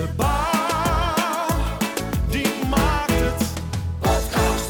de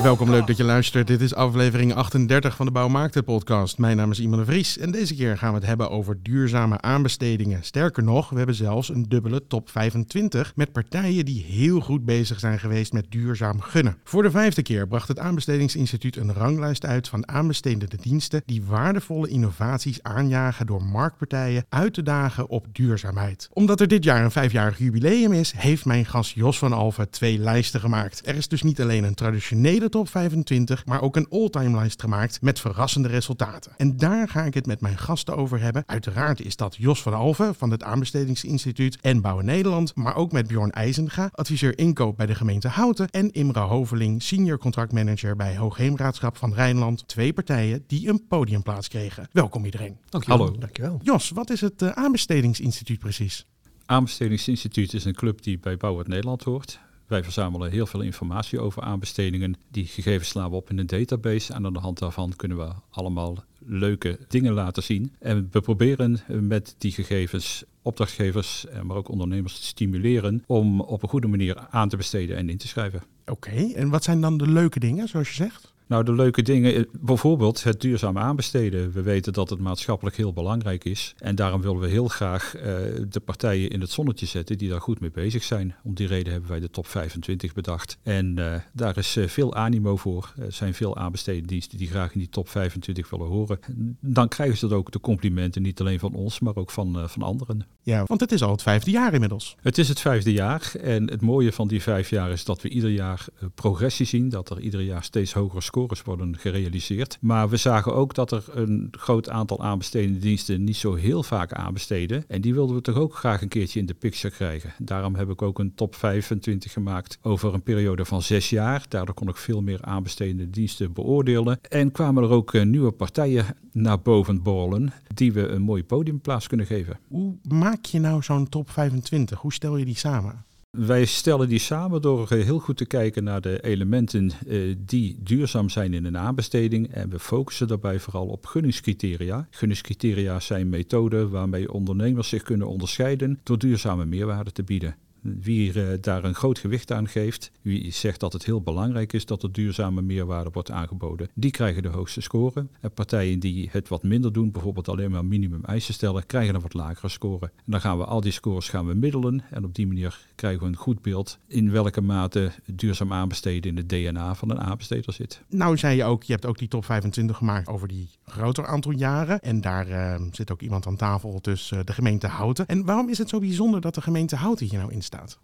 Welkom, leuk dat je luistert. Dit is aflevering 38 van de Bouwmaakte podcast. Mijn naam is Iman de Vries en deze keer gaan we het hebben over duurzame aanbestedingen. Sterker nog, we hebben zelfs een dubbele top 25 met partijen die heel goed bezig zijn geweest met duurzaam gunnen. Voor de vijfde keer bracht het Aanbestedingsinstituut een ranglijst uit van aanbestedende diensten die waardevolle innovaties aanjagen door marktpartijen uit te dagen op duurzaamheid. Omdat er dit jaar een vijfjarig jubileum is, heeft mijn gast Jos van Alphen twee lijsten gemaakt. Er is dus niet alleen een traditionele top 25, maar ook een all-time lijst gemaakt met verrassende resultaten. En daar ga ik het met mijn gasten over hebben. Uiteraard is dat Jos van Alphen van het Aanbestedingsinstituut en Bouwen Nederland, maar ook met Bjorn IJzenga, adviseur inkoop bij de gemeente Houten en Imra Hoveling, senior contractmanager bij Hoogheemraadschap van Rijnland. Twee partijen die een podiumplaats kregen. Welkom iedereen. Hallo. Dankjewel. Jos, wat is het eh, Aanbestedingsinstituut precies? Aanbestedingsinstituut is een club die bij Bouwend Nederland hoort. Wij verzamelen heel veel informatie over aanbestedingen. Die gegevens slaan we op in een database en aan de hand daarvan kunnen we allemaal leuke dingen laten zien. En we proberen met die gegevens opdrachtgevers, eh, maar ook ondernemers te stimuleren om op een goede manier aan te besteden en in te schrijven. Oké, en wat zijn dan de leuke dingen, zoals je zegt? Nou, de leuke dingen, eh, bijvoorbeeld het duurzaam aanbesteden. We weten dat het maatschappelijk heel belangrijk is. En daarom willen we heel graag uh, de partijen in het zonnetje zetten die daar goed mee bezig zijn. Om die reden hebben wij de top 25 bedacht. En uh, daar is uh, veel animo voor. Er zijn veel aanbestedendiensten die graag in die top 25 willen horen. Dan krijgen ze dat ook de complimenten, niet alleen van ons, maar ook van, van anderen. Ja, want het is al het vijfde jaar inmiddels. Het is het vijfde jaar. En het mooie van die vijf jaar is dat we ieder jaar progressie zien. Dat er ieder jaar steeds hogere scores worden gerealiseerd. Maar we zagen ook dat er een groot aantal aanbestedende diensten niet zo heel vaak aanbesteden. En die wilden we toch ook graag een keertje in de picture krijgen. Daarom heb ik ook een top 25 gemaakt over een periode van zes jaar. Daardoor kon ik veel meer aanbestedende diensten beoordelen. En kwamen er ook nieuwe partijen naar boven borrelen die we een mooie podiumplaats kunnen geven. Hoe maak je nou zo'n top 25? Hoe stel je die samen? Wij stellen die samen door heel goed te kijken naar de elementen uh, die duurzaam zijn in een aanbesteding. En we focussen daarbij vooral op gunningscriteria. Gunningscriteria zijn methoden waarmee ondernemers zich kunnen onderscheiden door duurzame meerwaarde te bieden. Wie uh, daar een groot gewicht aan geeft, wie zegt dat het heel belangrijk is dat er duurzame meerwaarde wordt aangeboden, die krijgen de hoogste score. En partijen die het wat minder doen, bijvoorbeeld alleen maar minimum eisen stellen, krijgen een wat lagere score. En dan gaan we al die scores gaan we middelen en op die manier krijgen we een goed beeld in welke mate duurzaam aanbesteden in het DNA van een aanbesteder zit. Nou zei je ook, je hebt ook die top 25 gemaakt over die groter aantal jaren. En daar uh, zit ook iemand aan tafel uh, de gemeente Houten. En waarom is het zo bijzonder dat de gemeente Houten hier nou in staat?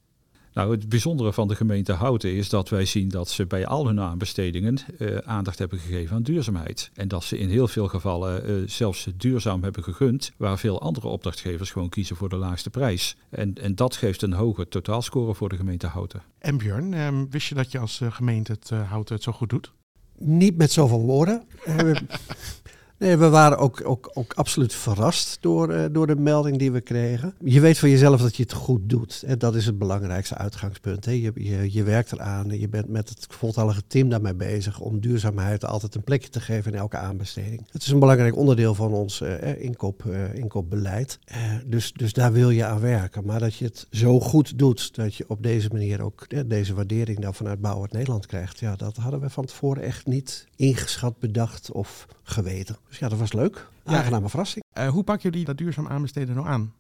Nou, het bijzondere van de gemeente Houten is dat wij zien dat ze bij al hun aanbestedingen uh, aandacht hebben gegeven aan duurzaamheid. En dat ze in heel veel gevallen uh, zelfs duurzaam hebben gegund, waar veel andere opdrachtgevers gewoon kiezen voor de laagste prijs. En, en dat geeft een hoge totaalscore voor de gemeente Houten. En Björn, um, wist je dat je als uh, gemeente het Houten het zo goed doet? Niet met zoveel woorden. Nee, we waren ook, ook, ook absoluut verrast door, uh, door de melding die we kregen. Je weet van jezelf dat je het goed doet. Dat is het belangrijkste uitgangspunt. Hè. Je, je, werkt eraan. Je bent met het voltallige team daarmee bezig om duurzaamheid altijd een plekje te geven in elke aanbesteding. Het is een belangrijk onderdeel van ons uh, inkoop, uh, inkoopbeleid. dus, dus daar wil je aan werken. Maar dat je het zo goed doet dat je op deze manier ook deze waardering dan vanuit Bouwend Nederland krijgt. Ja, dat hadden we van tevoren echt niet ingeschat, bedacht of geweten. Dus ja, dat was leuk. Aangename verrassing. Uh, hoe pakken jullie dat duurzaam aanbesteden nou aan?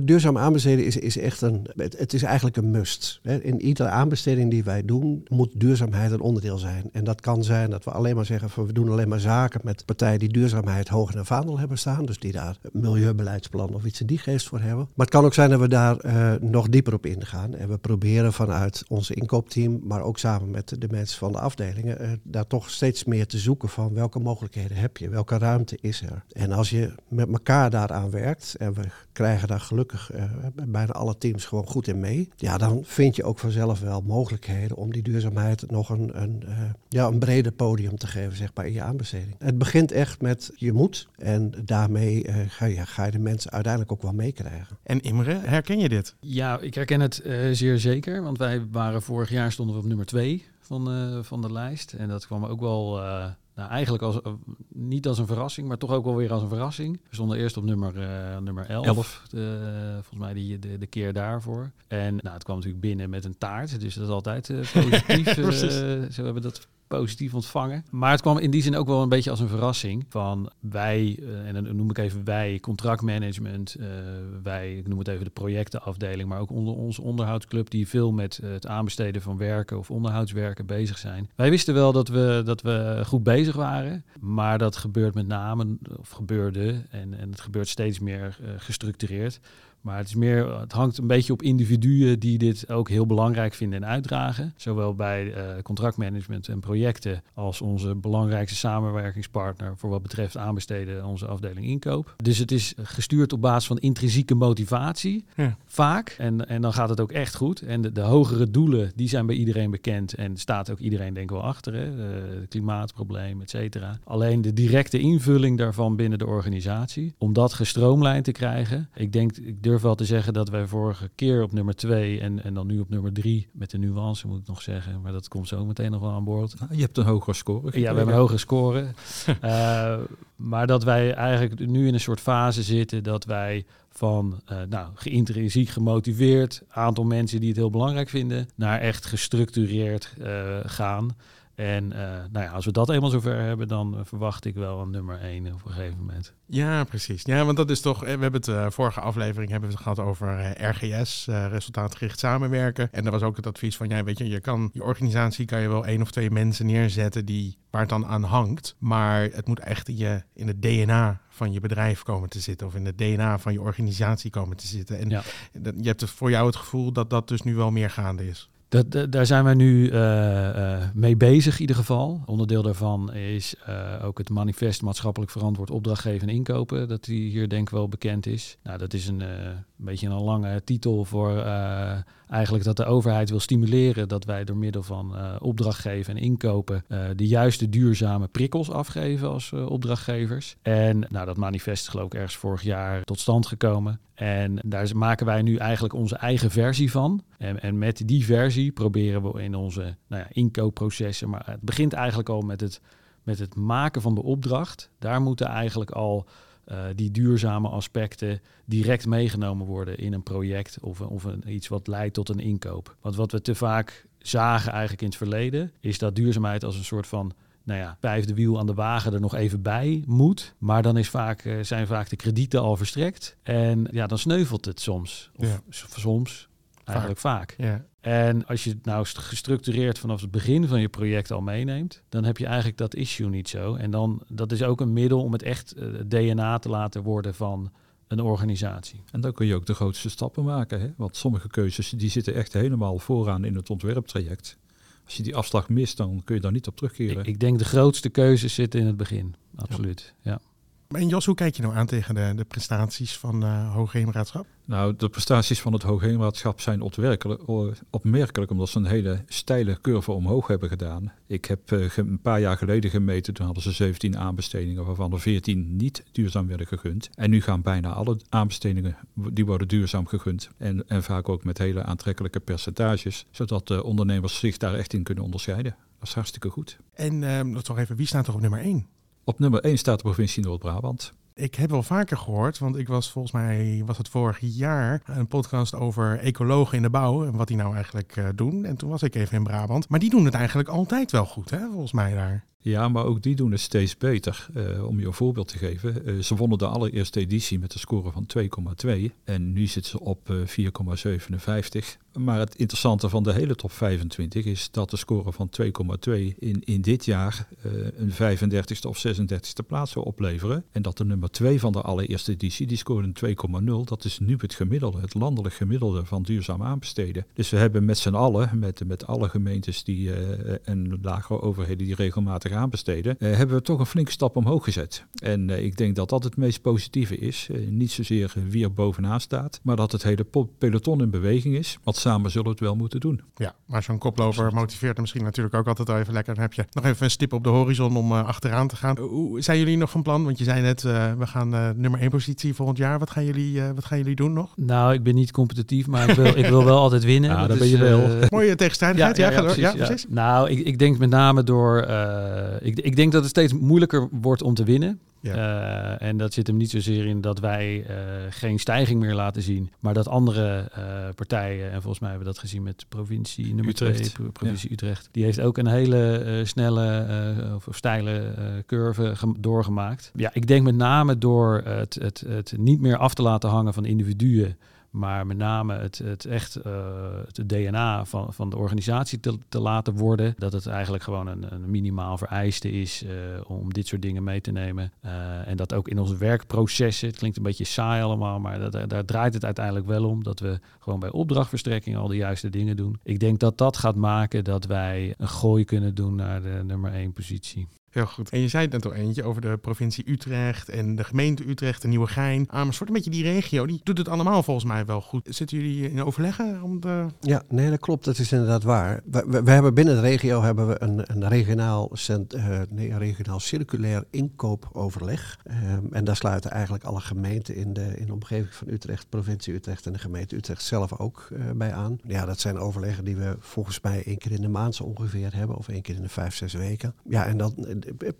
Duurzaam aanbesteden is, is echt een. Het, is eigenlijk een must. In iedere aanbesteding die wij doen, moet duurzaamheid een onderdeel zijn. En dat kan zijn dat we alleen maar zeggen van we doen alleen maar zaken met partijen die duurzaamheid hoog in de vaandel hebben staan. Dus die daar een milieubeleidsplan of iets in die geest voor hebben. Maar het kan ook zijn dat we daar uh, nog dieper op ingaan. En we proberen vanuit ons inkoopteam, maar ook samen met de mensen van de afdelingen, uh, daar toch steeds meer te zoeken van welke mogelijkheden heb je, welke ruimte is er. En als je met elkaar daaraan werkt en we krijgen daar gelukkig uh, bijna alle teams gewoon goed in mee. Ja, dan vind je ook vanzelf wel mogelijkheden om die duurzaamheid nog een, een, uh, ja, een breder podium te geven, zeg maar, in je aanbesteding. Het begint echt met je moet en daarmee uh, ga, je, ga je de mensen uiteindelijk ook wel meekrijgen. En Imre, herken je dit? Ja, ik herken het zeer zeker, want wij waren vorig jaar stonden we op nummer twee van, van de lijst. En dat kwam ook wel nou, eigenlijk als, eh, niet als een verrassing, maar toch ook wel weer als een verrassing. We stonden eerst op nummer, eh, nummer 11, Elf. eh, volgens mij die, de, de keer daarvoor. En nou, het kwam natuurlijk binnen met een taart, dus dat is altijd positief. zo hebben we dat positief ontvangen. Maar het kwam in die zin ook wel een beetje als een verrassing van wij, eh, en dan noem ik even wij, contractmanagement, eh, wij, ik noem het even de projectenafdeling, maar ook onder onze onderhoudsclub die veel met eh, het aanbesteden van werken of onderhoudswerken bezig zijn. Wij wisten wel dat we, dat we goed bezig waren, maar dat gebeurt met name, of gebeurde, en, en het gebeurt steeds meer gestructureerd. Maar het, is meer, het hangt een beetje op individuen die dit ook heel belangrijk vinden en uitdragen. Zowel bij eh, contractmanagement en projecten als onze belangrijkste samenwerkingspartner voor wat betreft aanbesteden onze afdeling inkoop. Dus het is gestuurd op basis van intrinsieke motivatie, Ja. vaak. En, en dan gaat het ook echt goed. En de, de hogere doelen, die zijn bij iedereen bekend en staat ook iedereen denk ik wel achter. Hè? Eh, het klimaatprobleem, et cetera. Alleen de directe invulling daarvan binnen de organisatie, om dat gestroomlijnd te krijgen. Ik denk, ik durf wel te zeggen dat wij vorige keer op nummer twee en, en dan nu op nummer drie, met de nuance moet ik nog zeggen, maar dat komt zo meteen nog wel aan boord. Nou, je hebt een hogere score. Ja, we hebben een hogere score. Eh, maar dat wij eigenlijk nu in een soort fase zitten dat wij van eh nou, geïntrinsiek gemotiveerd, aantal mensen die het heel belangrijk vinden, naar echt gestructureerd eh, gaan. En eh, nou ja, als we dat eenmaal zover hebben, dan eh, verwacht ik wel een nummer één op een gegeven moment. Ja, precies. Ja, want dat is toch. eh, We hebben het vorige aflevering hebben we het gehad over RGS, resultaatgericht samenwerken. En er was ook het advies van, ja, weet je, je kan je organisatie kan je wel één of twee mensen neerzetten die waar het dan aan hangt, maar het moet echt in je in het DNA van je bedrijf komen te zitten of in het DNA van je organisatie komen te zitten. En Ja. je hebt voor jou het gevoel dat dat dus nu wel meer gaande is. Dat, da- daar zijn wij nu eh, eh, mee bezig in ieder geval. Onderdeel daarvan is eh, ook het manifest maatschappelijk verantwoord opdrachtgeven en inkopen. Dat die hier denk ik wel bekend is. Nou, dat is een, beetje een lange titel voor eigenlijk dat de overheid wil stimuleren dat wij door middel van eh opdrachtgeven en inkopen eh, de juiste duurzame prikkels afgeven als eh, opdrachtgevers. En nou, dat manifest geloof ik ergens vorig jaar tot stand gekomen. En daar maken wij nu eigenlijk onze eigen versie van. En, en met die versie proberen we in onze nou ja, inkoopprocessen. Maar het begint eigenlijk al met het, met het maken van de opdracht. Daar moeten eigenlijk al eh, die duurzame aspecten direct meegenomen worden in een project of, of een, iets wat leidt tot een inkoop. Want wat we te vaak zagen eigenlijk in het verleden, is dat duurzaamheid als een soort van nou ja, vijfde wiel aan de wagen er nog even bij moet. Maar dan is vaak, eh, zijn vaak de kredieten al verstrekt. En ja, dan sneuvelt het soms. Of Ja. soms, eigenlijk vaak. Ja. En als je het nou st- gestructureerd vanaf het begin van je project al meeneemt, dan heb je eigenlijk dat issue niet zo. En dan, dat is ook een middel om het echt eh, het DNA te laten worden van een organisatie. En dan kun je ook de grootste stappen maken. Hè? Want sommige keuzes die zitten echt helemaal vooraan in het ontwerptraject. Als je die afslag mist, dan kun je daar niet op terugkeren. Ik, ik denk de grootste keuzes zitten in het begin. Absoluut. Ja. En Jos, hoe kijk je nou aan tegen de, de prestaties van eh Hoogheemraadschap? Nou, de prestaties van het Hoogheemraadschap zijn opmerkelijk, omdat ze een hele steile curve omhoog hebben gedaan. Ik heb eh, een paar jaar geleden gemeten, toen hadden ze 17 aanbestedingen, waarvan er 14 niet duurzaam werden gegund. En nu gaan bijna alle aanbestedingen, die worden duurzaam gegund. En, en vaak ook met hele aantrekkelijke percentages, zodat de ondernemers zich daar echt in kunnen onderscheiden. Dat is hartstikke goed. En ehm nog even, wie staat er op nummer 1? Op nummer 1 staat de provincie Noord-Brabant. Ik heb wel vaker gehoord, want ik was volgens mij, was het vorig jaar, een podcast over ecologen in de bouw en wat die nou eigenlijk eh, doen. En toen was ik even in Brabant. Maar die doen het eigenlijk altijd wel goed, hè, volgens mij daar. Ja, maar ook die doen het steeds beter. Eh, om je een voorbeeld te geven. eh, ze wonnen de allereerste editie met een score van 2,2. En nu zitten ze op eh, 4,57. Maar het interessante van de hele top 25 is dat de score van 2,2 in, in dit jaar eh, een 35ste of 36ste plaats zou opleveren. En dat de nummer 2 van de allereerste editie, die scoorde een 2,0. Dat is nu het gemiddelde, het landelijk gemiddelde van duurzaam aanbesteden. Dus we hebben met z'n allen, met, met alle gemeentes die, eh, en lagere overheden die regelmatig aanbesteden, eh, hebben we toch een flinke stap omhoog gezet. En eh, ik denk dat dat het meest positieve is. Eh, niet zozeer wie er bovenaan staat, maar dat het hele peloton in beweging is. Want samen zullen we het wel moeten doen. Ja, maar zo'n koploper motiveert hem misschien natuurlijk ook altijd wel even lekker. Dan heb je nog even een stip op de horizon om eh, achteraan te gaan. Hoe zijn jullie nog van plan? Want je zei net, eh, we gaan eh, nummer 1 positie volgend jaar. Wat gaan jullie, eh, wat gaan jullie doen nog? Nou, ik ben niet competitief, maar ik wil, ik wil wel altijd winnen. Ja, Dat daar ben je wel. Mooie tegenstrijdigheid. Ja, precies. Nou, ik, ik denk met name door ik, ik denk dat het steeds moeilijker wordt om te winnen. Ja. Eh, en dat zit hem niet zozeer in dat wij eh, geen stijging meer laten zien, maar dat andere eh, partijen, en volgens mij hebben we dat gezien met provincie nummer Utrecht. 2, pro- provincie Utrecht, die heeft ook een hele eh, snelle eh, of, of steile eh, curve gem- doorgemaakt. Ja, ik denk met name door het, het, het niet meer af te laten hangen van individuen, maar met name het, het echt eh, het DNA van, van de organisatie te, te laten worden. Dat het eigenlijk gewoon een, een minimaal vereiste is eh, om dit soort dingen mee te nemen. Eh, en dat ook in onze werkprocessen, het klinkt een beetje saai allemaal, maar dat, daar draait het uiteindelijk wel om. Dat we gewoon bij opdrachtverstrekking al de juiste dingen doen. Ik denk dat dat gaat maken dat wij een gooi kunnen doen naar de nummer één positie. Heel goed. En je zei het net al eentje over de provincie Utrecht en de gemeente Utrecht en Nieuwegein. Amersfoort, een beetje die regio, die doet het allemaal volgens mij wel goed. Zitten jullie in overleggen om de... Ja, nee, dat klopt. Dat is inderdaad waar. We, hebben binnen de regio hebben we een, een, regionaal, cent, eh, nee, regionaal circulair inkoopoverleg. Ehm, en daar sluiten eigenlijk alle gemeenten in de, in de omgeving van Utrecht, provincie Utrecht en de gemeente Utrecht zelf ook eh, bij aan. Ja, dat zijn overleggen die we volgens mij één keer in de maand zo ongeveer hebben, of één keer in de vijf, zes weken. Ja, en dan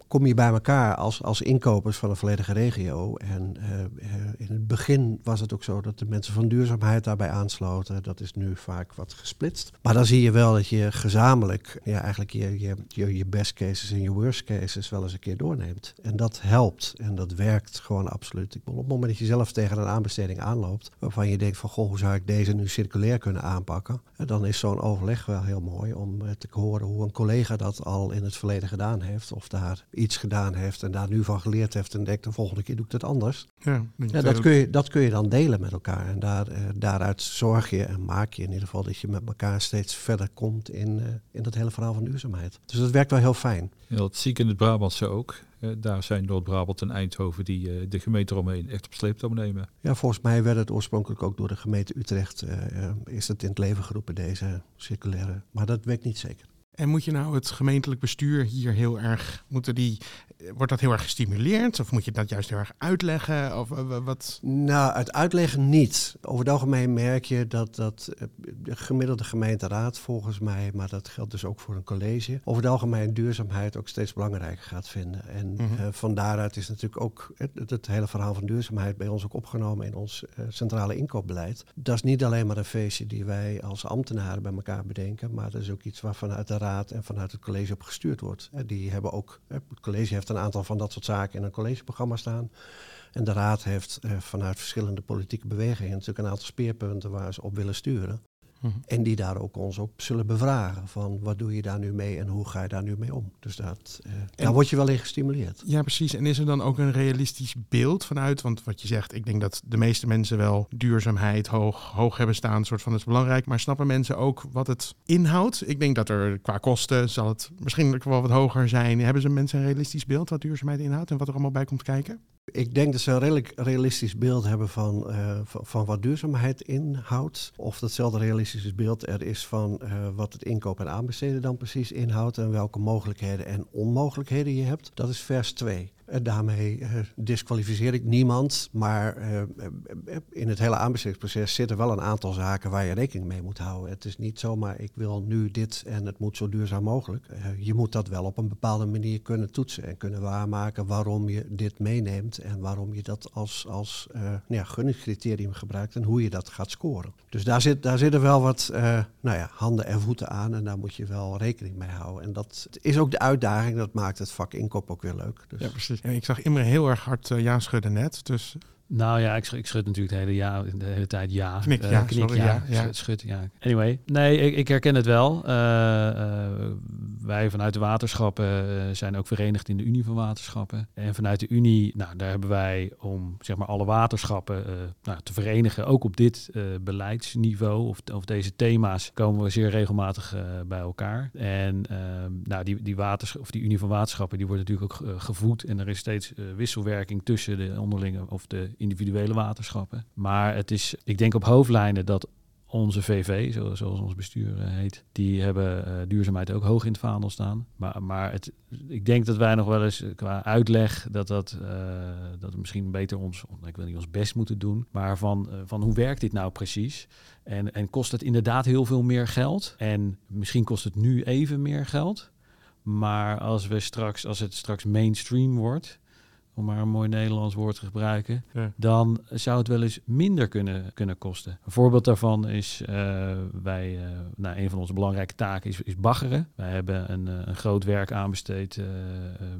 kom je bij elkaar als, als inkopers van een volledige regio. En eh, eh, in het begin was het ook zo dat de mensen van duurzaamheid daarbij aansloten. Dat is nu vaak wat gesplitst. Maar dan zie je wel dat je gezamenlijk ja, eigenlijk je, je, je, je best cases en je worst cases wel eens een keer doorneemt. En dat helpt en dat werkt gewoon absoluut. Ik bedoel, op het moment dat je zelf tegen een aanbesteding aanloopt, waarvan je denkt van goh, hoe zou ik deze nu circulair kunnen aanpakken? En dan is zo'n overleg wel heel mooi om eh, te horen hoe een collega dat al in het verleden gedaan heeft. Of daar iets gedaan heeft en daar nu van geleerd heeft en denkt de volgende keer doe ik het anders. Ja, Ja, dat, kun je, dat kun je dan delen met elkaar. En daar, eh, daaruit zorg je en maak je in ieder geval dat je met elkaar steeds verder komt in, eh, in dat hele verhaal van duurzaamheid. Dus dat werkt wel heel fijn. Ja, dat zie ik in het Brabantse ook. Daar zijn Noord-Brabant en Eindhoven die eh, de gemeente eromheen echt op sleeptouw nemen. Ja, volgens mij werd het oorspronkelijk ook door de gemeente Utrecht, is het in het leven geroepen, deze circulaire. Maar dat weet ik niet zeker. En moet je nou het gemeentelijk bestuur hier heel erg, moeten die, wordt dat heel erg gestimuleerd? Of moet je dat juist heel erg uitleggen? Of eh, wat? Nou, het uitleggen niet. Over het algemeen merk je dat, dat eh, de gemiddelde gemeenteraad volgens mij, maar dat geldt dus ook voor een college, over het algemeen duurzaamheid ook steeds belangrijker gaat vinden. En Mhm. eh, van daaruit is natuurlijk ook het, het hele verhaal van duurzaamheid bij ons ook opgenomen in ons centrale inkoopbeleid. Dat is niet alleen maar een feestje die wij als ambtenaren bij elkaar bedenken, maar dat is ook iets waar vanuit de raad en vanuit het college op gestuurd wordt. Eh, die hebben ook, eh, het college heeft een aantal van dat soort zaken in een collegeprogramma staan. En de Raad heeft eh, vanuit verschillende politieke bewegingen natuurlijk een aantal speerpunten waar ze op willen sturen. Mhm. En die daar ook ons ook zullen bevragen van wat doe je daar nu mee en hoe ga je daar nu mee om. Dus dat, eh, daar word je wel in gestimuleerd. Ja, precies. En is er dan ook een realistisch beeld vanuit? Want wat je zegt, ik denk dat de meeste mensen wel duurzaamheid hoog, hoog hebben staan, soort van het is belangrijk. Maar snappen mensen ook wat het inhoudt? Ik denk dat er qua kosten zal het misschien wel wat hoger zijn. Hebben ze mensen een realistisch beeld wat duurzaamheid inhoudt en wat er allemaal bij komt kijken? Ik denk dat ze een redelijk realistisch beeld hebben van, eh, van, van wat duurzaamheid inhoudt. Of datzelfde realistische beeld er is van eh, wat het inkoop en aanbesteden dan precies inhoudt. En welke mogelijkheden en onmogelijkheden je hebt. Dat is vers 2. En daarmee eh, disqualificeer ik niemand. Maar eh, eh, in het hele aanbestedingsproces zitten wel een aantal zaken waar je rekening mee moet houden. Het is niet zomaar ik wil nu dit en het moet zo duurzaam mogelijk. Eh, je moet dat wel op een bepaalde manier kunnen toetsen en kunnen waarmaken waarom je dit meeneemt en waarom je dat als, als eh, nou ja, gunningscriterium gebruikt en hoe je dat gaat scoren. Dus daar, zit, daar zitten wel wat eh, nou ja, handen en voeten aan en daar moet je wel rekening mee houden. En dat is ook de uitdaging, dat maakt het vak inkoop ook weer leuk. Dus Ja, precies. En ik zag Imre heel erg hard eh, ja schudden net. Dus Nou ja, ik, sch- ik schud natuurlijk de hele, ja, de hele tijd ja. Knik, Eh, ja, knik, sorry, ja. ja, ja. Schud, schud, ja. Anyway, nee, ik, ik herken het wel. Wij vanuit de waterschappen eh, zijn ook verenigd in de Unie van Waterschappen. En vanuit de Unie, nou, daar hebben wij om zeg maar alle waterschappen eh, nou, te verenigen, ook op dit eh, beleidsniveau of, of deze thema's, komen we zeer regelmatig bij elkaar. En ehm, nou, die, die, waters, of die Unie van Waterschappen, die wordt natuurlijk ook gevoed. En er is steeds wisselwerking tussen de onderlinge of de individuele waterschappen. Maar het is, ik denk op hoofdlijnen dat onze VV, zo- zoals ons bestuur eh, heet, die hebben eh, duurzaamheid ook hoog in het vaandel staan. Maar, maar het, ik denk dat wij nog wel eens eh, qua uitleg dat, dat, dat we misschien beter ons, ik wil niet ons best moeten doen, maar van, van hoe werkt dit nou precies? En, en kost het inderdaad heel veel meer geld? En misschien kost het nu even meer geld. Maar als we straks, als het straks mainstream wordt, om maar een mooi Nederlands woord te gebruiken, Ja. dan zou het wel eens minder kunnen, kunnen kosten. Een voorbeeld daarvan is, eh, wij, eh, nou, een van onze belangrijke taken is, is baggeren. Wij hebben een, eh, een groot werk aanbesteed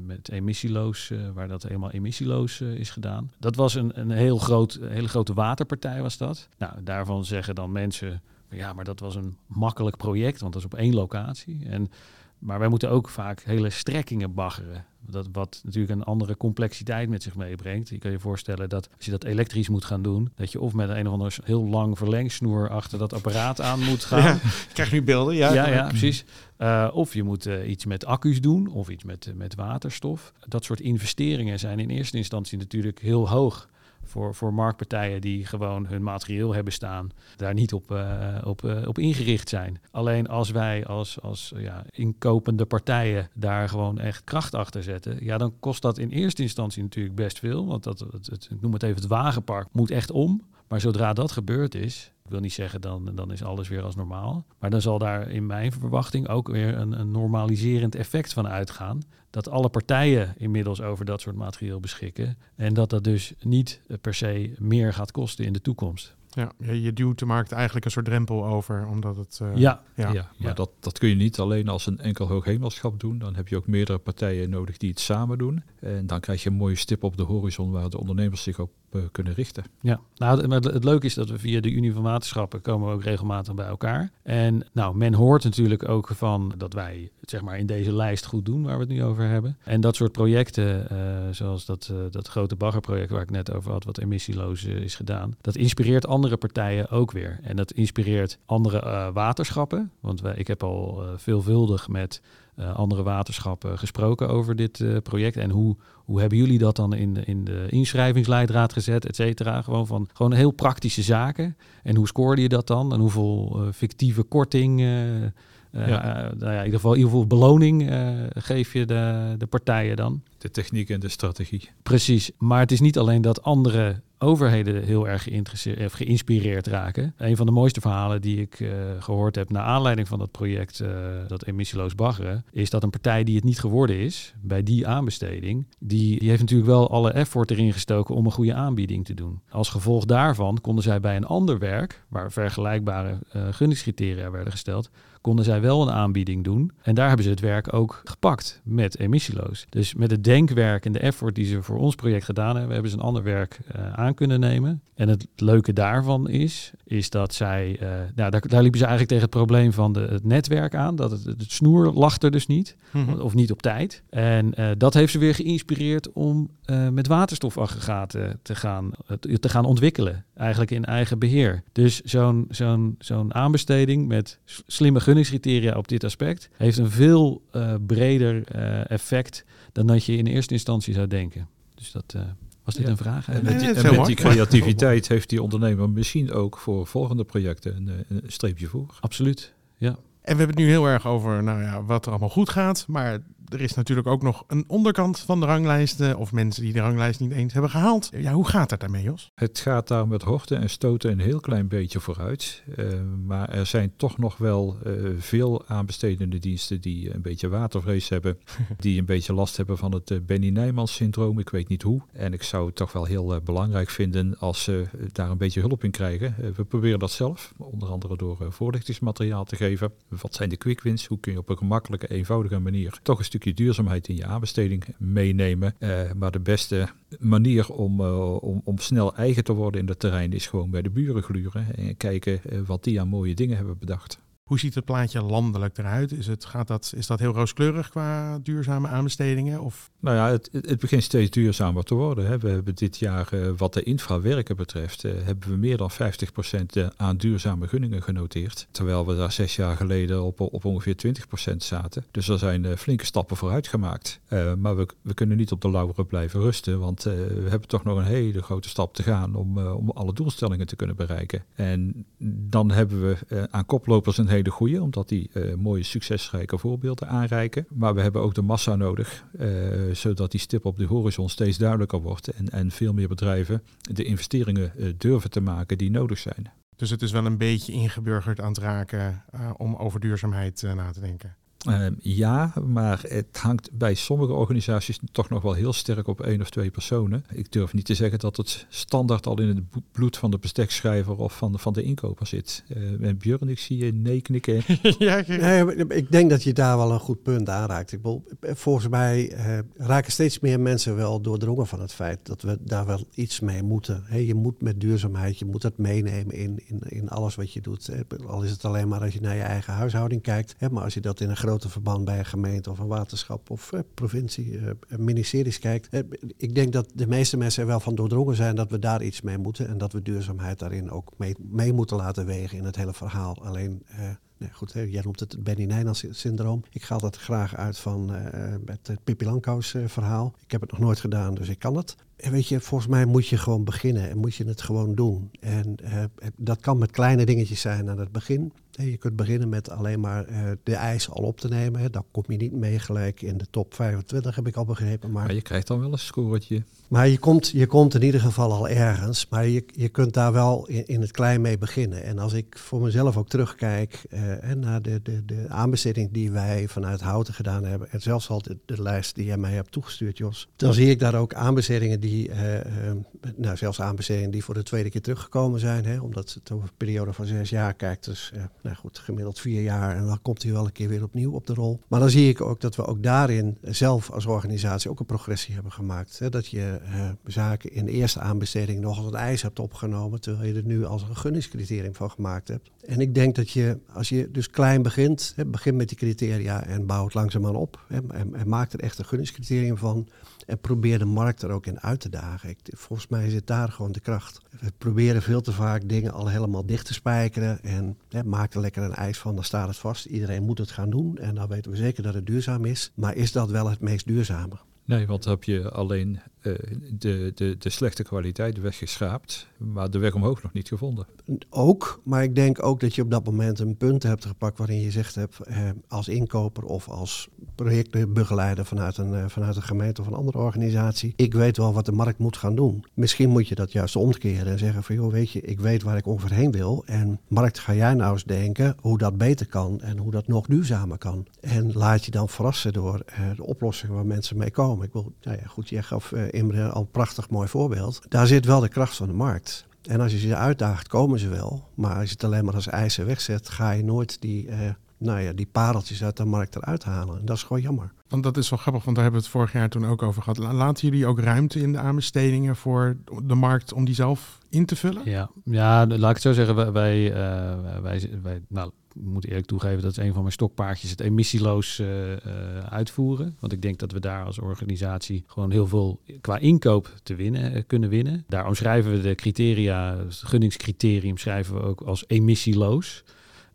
met emissieloos, waar dat helemaal emissieloos is gedaan. Dat was een, een heel groot, een hele grote waterpartij was dat. Nou, daarvan zeggen dan mensen, ja, maar dat was een makkelijk project, want dat is op één locatie. En maar wij moeten ook vaak hele strekkingen baggeren. Dat, wat natuurlijk een andere complexiteit met zich meebrengt. Je kan je voorstellen dat als je dat elektrisch moet gaan doen, dat je of met een of ander heel lang verlengsnoer achter dat apparaat aan moet gaan. Ja, ik krijg nu beelden. Ja, Ja, ja, precies. Eh, of je moet eh, iets met accu's doen, of iets met, eh, met waterstof. Dat soort investeringen zijn in eerste instantie natuurlijk heel hoog. Voor, voor marktpartijen die gewoon hun materieel hebben staan, daar niet op, eh, op, eh, op ingericht zijn. Alleen als wij als, als ja, inkopende partijen daar gewoon echt kracht achter zetten, ja, dan kost dat in eerste instantie natuurlijk best veel. Want dat, het, het- ik noem het even het wagenpark, moet echt om. Maar zodra dat gebeurd is, wil niet zeggen dan, dan is alles weer als normaal. Maar dan zal daar in mijn verwachting ook weer een, een normaliserend effect van uitgaan. Dat alle partijen inmiddels over dat soort materieel beschikken. En dat dat dus niet per se meer gaat kosten in de toekomst. Ja, je, duwt de markt eigenlijk een soort drempel over, omdat het... eh, ja, ja. Ja, maar. Dat, dat kun je niet alleen als een enkel hooghemelschap doen. Dan heb je ook meerdere partijen nodig die het samen doen. En dan krijg je een mooie stip op de horizon waar de ondernemers zich op eh, kunnen richten. Ja, nou, maar het, leuke is dat we via de Unie van Waterschappen komen we ook regelmatig bij elkaar. En nou, men hoort natuurlijk ook van dat wij het zeg maar in deze lijst goed doen waar we het nu over hebben. En dat soort projecten, eh, zoals dat, eh, dat grote baggerproject waar ik net over had, wat emissieloos is gedaan, dat inspireert andere partijen ook weer. En dat inspireert andere waterschappen. Want wij, ik heb al veelvuldig met andere waterschappen gesproken over dit eh, project. En hoe, hoe hebben jullie dat dan in de, in de inschrijvingsleidraad gezet, et cetera? Gewoon van gewoon heel praktische zaken. En hoe scoorde je dat dan? En hoeveel eh, fictieve korting, eh, eh, Ja. eh, nou ja, in ieder geval, in ieder geval beloning eh, geef je de, de partijen dan? De techniek en de strategie. Precies, maar het is niet alleen dat andere overheden heel erg of geïnspireerd raken. Een van de mooiste verhalen die ik eh, gehoord heb naar aanleiding van dat project, eh, dat emissieloos baggeren, is dat een partij die het niet geworden is bij die aanbesteding, die, die heeft natuurlijk wel alle effort erin gestoken om een goede aanbieding te doen. Als gevolg daarvan konden zij bij een ander werk, waar vergelijkbare eh gunningscriteria werden gesteld, konden zij wel een aanbieding doen. En daar hebben ze het werk ook gepakt met emissieloos. Dus met het denkwerk en de effort die ze voor ons project gedaan hebben, hebben ze een ander werk eh, aan kunnen nemen. En het leuke daarvan is, is dat zij, eh, nou, daar, daar liepen ze eigenlijk tegen het probleem van de, het netwerk aan. Dat het, het snoer lag er dus niet, Mhm. of niet op tijd. En eh, dat heeft ze weer geïnspireerd om met waterstofaggregaten te gaan, te gaan ontwikkelen. Eigenlijk in eigen beheer. Dus zo'n zo'n zo'n aanbesteding met slimme gunningscriteria op dit aspect heeft een veel eh, breder eh, effect dan dat je in eerste instantie zou denken. Dus dat eh, was dit Ja. een vraag? En met die, en met creativiteit heeft die ondernemer misschien ook voor volgende projecten een, een streepje voor. Absoluut. Ja. En we hebben het nu heel erg over nou ja, wat er allemaal goed gaat. Maar er is natuurlijk ook nog een onderkant van de ranglijsten. Of mensen die de ranglijst niet eens hebben gehaald. Ja, hoe gaat het daarmee, Jos? Het gaat daar met horten en stoten een heel klein beetje vooruit. Eh, maar er zijn toch nog wel eh, veel aanbestedende diensten die een beetje watervrees hebben. die een beetje last hebben van het eh, Benny Nijmans syndroom. Ik weet niet hoe. En ik zou het toch wel heel belangrijk vinden als ze daar een beetje hulp in krijgen. We proberen dat zelf, onder andere door voorlichtingsmateriaal te geven. Wat zijn de quick wins? Hoe kun je op een gemakkelijke, eenvoudige manier toch een stukje duurzaamheid in je aanbesteding meenemen? Eh, maar de beste manier om, eh, om, om snel eigen te worden in het terrein is gewoon bij de buren gluren en kijken eh, wat die aan mooie dingen hebben bedacht. Hoe ziet het plaatje landelijk eruit? Is, het, gaat dat, is dat heel rooskleurig qua duurzame aanbestedingen? Of Nou ja, het, het begint steeds duurzamer te worden. Hè. We hebben dit jaar, eh, wat de infrawerken betreft, eh, hebben we meer dan 50% eh, aan duurzame gunningen genoteerd. Terwijl we daar zes jaar geleden op, op ongeveer 20% zaten. Dus er zijn flinke stappen vooruit gemaakt. Maar we, we kunnen niet op de lauweren blijven rusten, want we hebben toch nog een hele grote stap te gaan om, om alle doelstellingen te kunnen bereiken. En dan hebben we aan koplopers een hele goede, omdat die eh, mooie succesrijke voorbeelden aanreiken. Maar we hebben ook de massa nodig, eh, zodat die stip op de horizon steeds duidelijker wordt en, en veel meer bedrijven de investeringen eh, durven te maken die nodig zijn. Dus het is wel een beetje ingeburgerd aan het raken om over duurzaamheid na te denken. Ehm, ja, maar het hangt bij sommige organisaties toch nog wel heel sterk op één of twee personen. Ik durf niet te zeggen dat het standaard al in het bloed van de bestekschrijver of van de, van de inkoper zit. Eh, en Björn, ik zie je nee knikken. ja, Nee, ik denk dat je daar wel een goed punt aanraakt. Ik bedoel, volgens mij eh, raken steeds meer mensen wel doordrongen van het feit dat we daar wel iets mee moeten. Hè, je moet met duurzaamheid, je moet dat meenemen in, in, in alles wat je doet. Al is het alleen maar als je naar je eigen huishouding kijkt. Hè, maar als je dat in een groter verband bij een gemeente of een waterschap of eh, provincie, eh, ministeries kijkt. Eh, ik denk dat de meeste mensen er wel van doordrongen zijn dat we daar iets mee moeten. En dat we duurzaamheid daarin ook mee, mee moeten laten wegen in het hele verhaal. Alleen... Nee, goed, jij noemt het Benny Nijland syndroom. Ik ga dat graag uit van eh, het Pippi Langkous eh, verhaal. Ik heb het nog nooit gedaan, dus ik kan het. En weet je, volgens mij moet je gewoon beginnen en moet je het gewoon doen. En dat kan met kleine dingetjes zijn aan het begin. Je kunt beginnen met alleen maar eh, de eisen al op te nemen. Dan kom je niet mee gelijk in de top 25, heb ik al begrepen. Maar Maar je krijgt dan wel een scoretje. maar je komt, je komt in ieder geval al ergens. Maar je, je kunt daar wel in, in het klein mee beginnen. En als ik voor mezelf ook terugkijk eh, naar de, de, de aanbesteding die wij vanuit Houten gedaan hebben. En zelfs al de, de lijst die jij mij hebt toegestuurd, Jos. Dan zie ik daar ook aanbestedingen die, eh, eh, nou zelfs aanbestedingen die voor de tweede keer teruggekomen zijn. Hè, omdat het over een periode van zes jaar kijkt. Dus eh, nou goed, gemiddeld vier jaar. En dan komt hij wel een keer weer opnieuw op de rol. Maar dan zie ik ook dat we ook daarin zelf als organisatie ook een progressie hebben gemaakt. Hè, dat je eh, zaken in de eerste aanbesteding nog als een eis hebt opgenomen, terwijl je er nu als een gunningscriterium van gemaakt hebt. En ik denk dat je, als je dus klein begint, hè, begin met die criteria en bouw het langzaamaan op. Hè, en, en maak er echt een gunningscriterium van. En probeer de markt er ook in uit te dagen. Ik, volgens mij zit daar gewoon de kracht. We proberen veel te vaak dingen al helemaal dicht te spijkeren. En hè, maak er lekker een eis van, dan staat het vast. Iedereen moet het gaan doen. En dan weten we zeker dat het duurzaam is. Maar is dat wel het meest duurzame? Nee, want heb je alleen eh, de, de, de slechte kwaliteit weggeschraapt, maar de weg omhoog nog niet gevonden. Ook, maar ik denk ook dat je op dat moment een punt hebt gepakt waarin je zegt hebt, eh, als inkoper of als projectbegeleider vanuit een, eh, vanuit een gemeente of een andere organisatie, ik weet wel wat de markt moet gaan doen. Misschien moet je dat juist omkeren en zeggen van joh, weet je, ik weet waar ik ongeveer heen wil en markt ga jij nou eens denken hoe dat beter kan en hoe dat nog duurzamer kan. En laat je dan verrassen door de oplossingen waar mensen mee komen. Ik wil, nou ja, goed, jij gaf eh, Imre al een prachtig mooi voorbeeld. Daar zit wel de kracht van de markt. En als je ze uitdaagt, komen ze wel. Maar als je het alleen maar als eisen wegzet, ga je nooit die, eh, nou ja, die pareltjes uit de markt eruit halen. En dat is gewoon jammer. Want dat is wel grappig, want daar hebben we het vorig jaar toen ook over gehad. La- Laten jullie ook ruimte in de aanbestedingen voor de markt om die zelf in te vullen? Ja, ja laat ik het zo zeggen. Wij, wij, eh, wij, wij nou, ik moet eerlijk toegeven, dat is een van mijn stokpaardjes, het emissieloos eh, eh, uitvoeren. Want ik denk dat we daar als organisatie gewoon heel veel qua inkoop te winnen, kunnen winnen. Daar omschrijven we de criteria, het gunningscriterium schrijven we ook als emissieloos.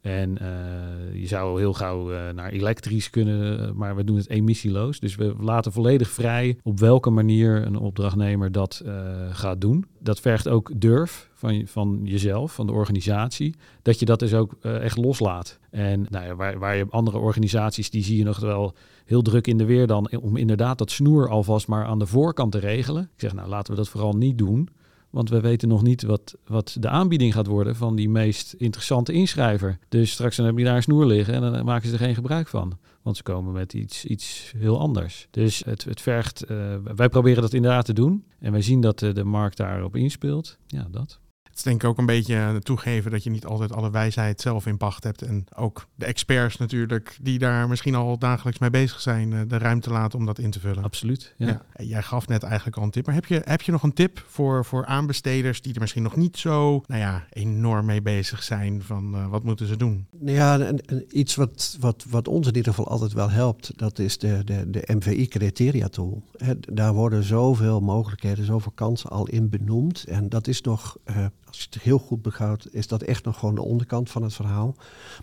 En eh, je zou heel gauw eh, naar elektrisch kunnen, eh, maar we doen het emissieloos. Dus we laten volledig vrij op welke manier een opdrachtnemer dat gaat doen. Dat vergt ook durf van, van jezelf, van de organisatie, dat je dat dus ook echt loslaat. En nou ja, waar, waar je andere organisaties, die zie je nog wel heel druk in de weer dan, om inderdaad dat snoer alvast maar aan de voorkant te regelen. Ik zeg, nou laten we dat vooral niet doen. Want we weten nog niet wat, wat de aanbieding gaat worden van die meest interessante inschrijver. Dus straks dan heb je daar een snoer liggen en dan maken ze er geen gebruik van. Want ze komen met iets, iets heel anders. Dus het, het vergt, eh, wij proberen dat inderdaad te doen. En wij zien dat eh, de markt daarop inspeelt. Ja, dat. Het is denk ik ook een beetje eh, toegeven dat je niet altijd alle wijsheid zelf in pacht hebt. En ook de experts natuurlijk, die daar misschien al dagelijks mee bezig zijn, eh, de ruimte laten om dat in te vullen. Absoluut. Ja. Ja. Jij gaf net eigenlijk al een tip. Maar heb je, heb je nog een tip voor, voor aanbesteders die er misschien nog niet zo nou ja, enorm mee bezig zijn? Van eh, wat moeten ze doen? Nou Ja, en, en iets wat, wat, wat ons in ieder geval altijd wel helpt, dat is de, de, de MVI-criteria tool. Hè, Daar worden zoveel mogelijkheden, zoveel kansen al in benoemd. En dat is nog, eh, als je het heel goed beschouwt, is dat echt nog gewoon de onderkant van het verhaal.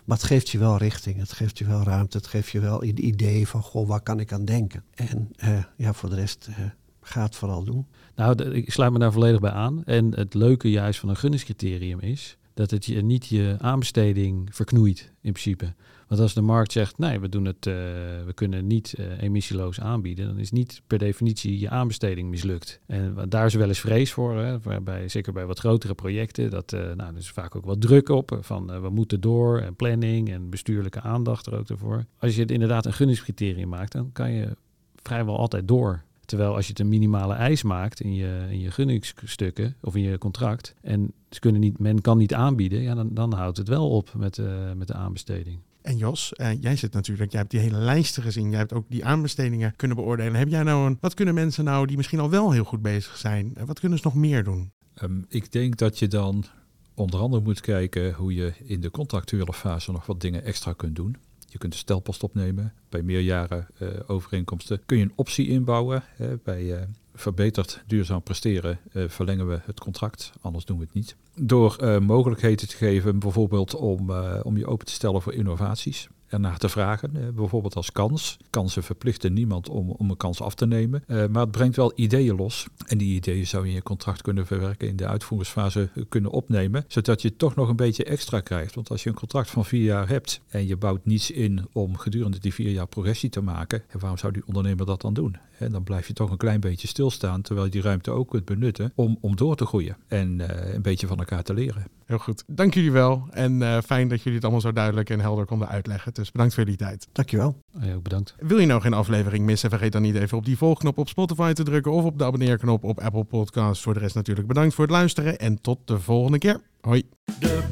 Maar het geeft je wel richting, het geeft je wel ruimte, het geeft je wel een idee van, goh, waar kan ik aan denken? En eh, ja, voor de rest, eh, ga het vooral doen. Nou, ik sluit me daar volledig bij aan. En het leuke juist van een gunningscriterium is dat het je niet je aanbesteding verknoeit in principe. Want als de markt zegt, nee, we, doen het, uh, we kunnen niet uh, emissieloos aanbieden, dan is niet per definitie je aanbesteding mislukt. En daar is wel eens vrees voor, hè, zeker bij wat grotere projecten, dat uh, nou, er is vaak ook wat druk op van we moeten door en planning en bestuurlijke aandacht er ook ervoor. Als je het inderdaad een gunningscriterium maakt, dan kan je vrijwel altijd door. Terwijl als je het een minimale eis maakt in je, in je gunningsstukken of in je contract en ze kunnen niet, men kan niet aanbieden, ja, dan, dan houdt het wel op met, met de aanbesteding. En Jos, uh, jij zit natuurlijk, jij hebt die hele lijsten gezien, jij hebt ook die aanbestedingen kunnen beoordelen. Heb jij nou een, wat kunnen mensen nou die misschien al wel heel goed bezig zijn, wat kunnen ze nog meer doen? Um, ik denk dat je dan onder andere moet kijken hoe je in de contractuele fase nog wat dingen extra kunt doen. Je kunt de stelpost opnemen. Bij meerjaren uh, overeenkomsten kun je een optie inbouwen. Hè, bij verbeterd duurzaam presteren uh, verlengen we het contract, anders doen we het niet. Door mogelijkheden te geven, bijvoorbeeld om, om je open te stellen voor innovaties ernaar te vragen. bijvoorbeeld als kans. Kansen verplichten niemand om, om een kans af te nemen. Maar het brengt wel ideeën los. En die ideeën zou je in je contract kunnen verwerken, in de uitvoeringsfase kunnen opnemen. Zodat je toch nog een beetje extra krijgt. Want als je een contract van vier jaar hebt en je bouwt niets in om gedurende die vier jaar progressie te maken. waarom zou die ondernemer dat dan doen? En dan blijf je toch een klein beetje stilstaan, terwijl je die ruimte ook kunt benutten om, om door te groeien. En uh, een beetje van elkaar te leren. Heel goed. Dank jullie wel. En uh, fijn dat jullie het allemaal zo duidelijk en helder konden uitleggen. Dus bedankt voor jullie tijd. Dankjewel. Ja, ook bedankt. Wil je nou geen aflevering missen? Vergeet dan niet even op die volgknop op Spotify te drukken of op de abonneerknop op Apple Podcasts. Voor de rest natuurlijk bedankt voor het luisteren en tot de volgende keer. Hoi. De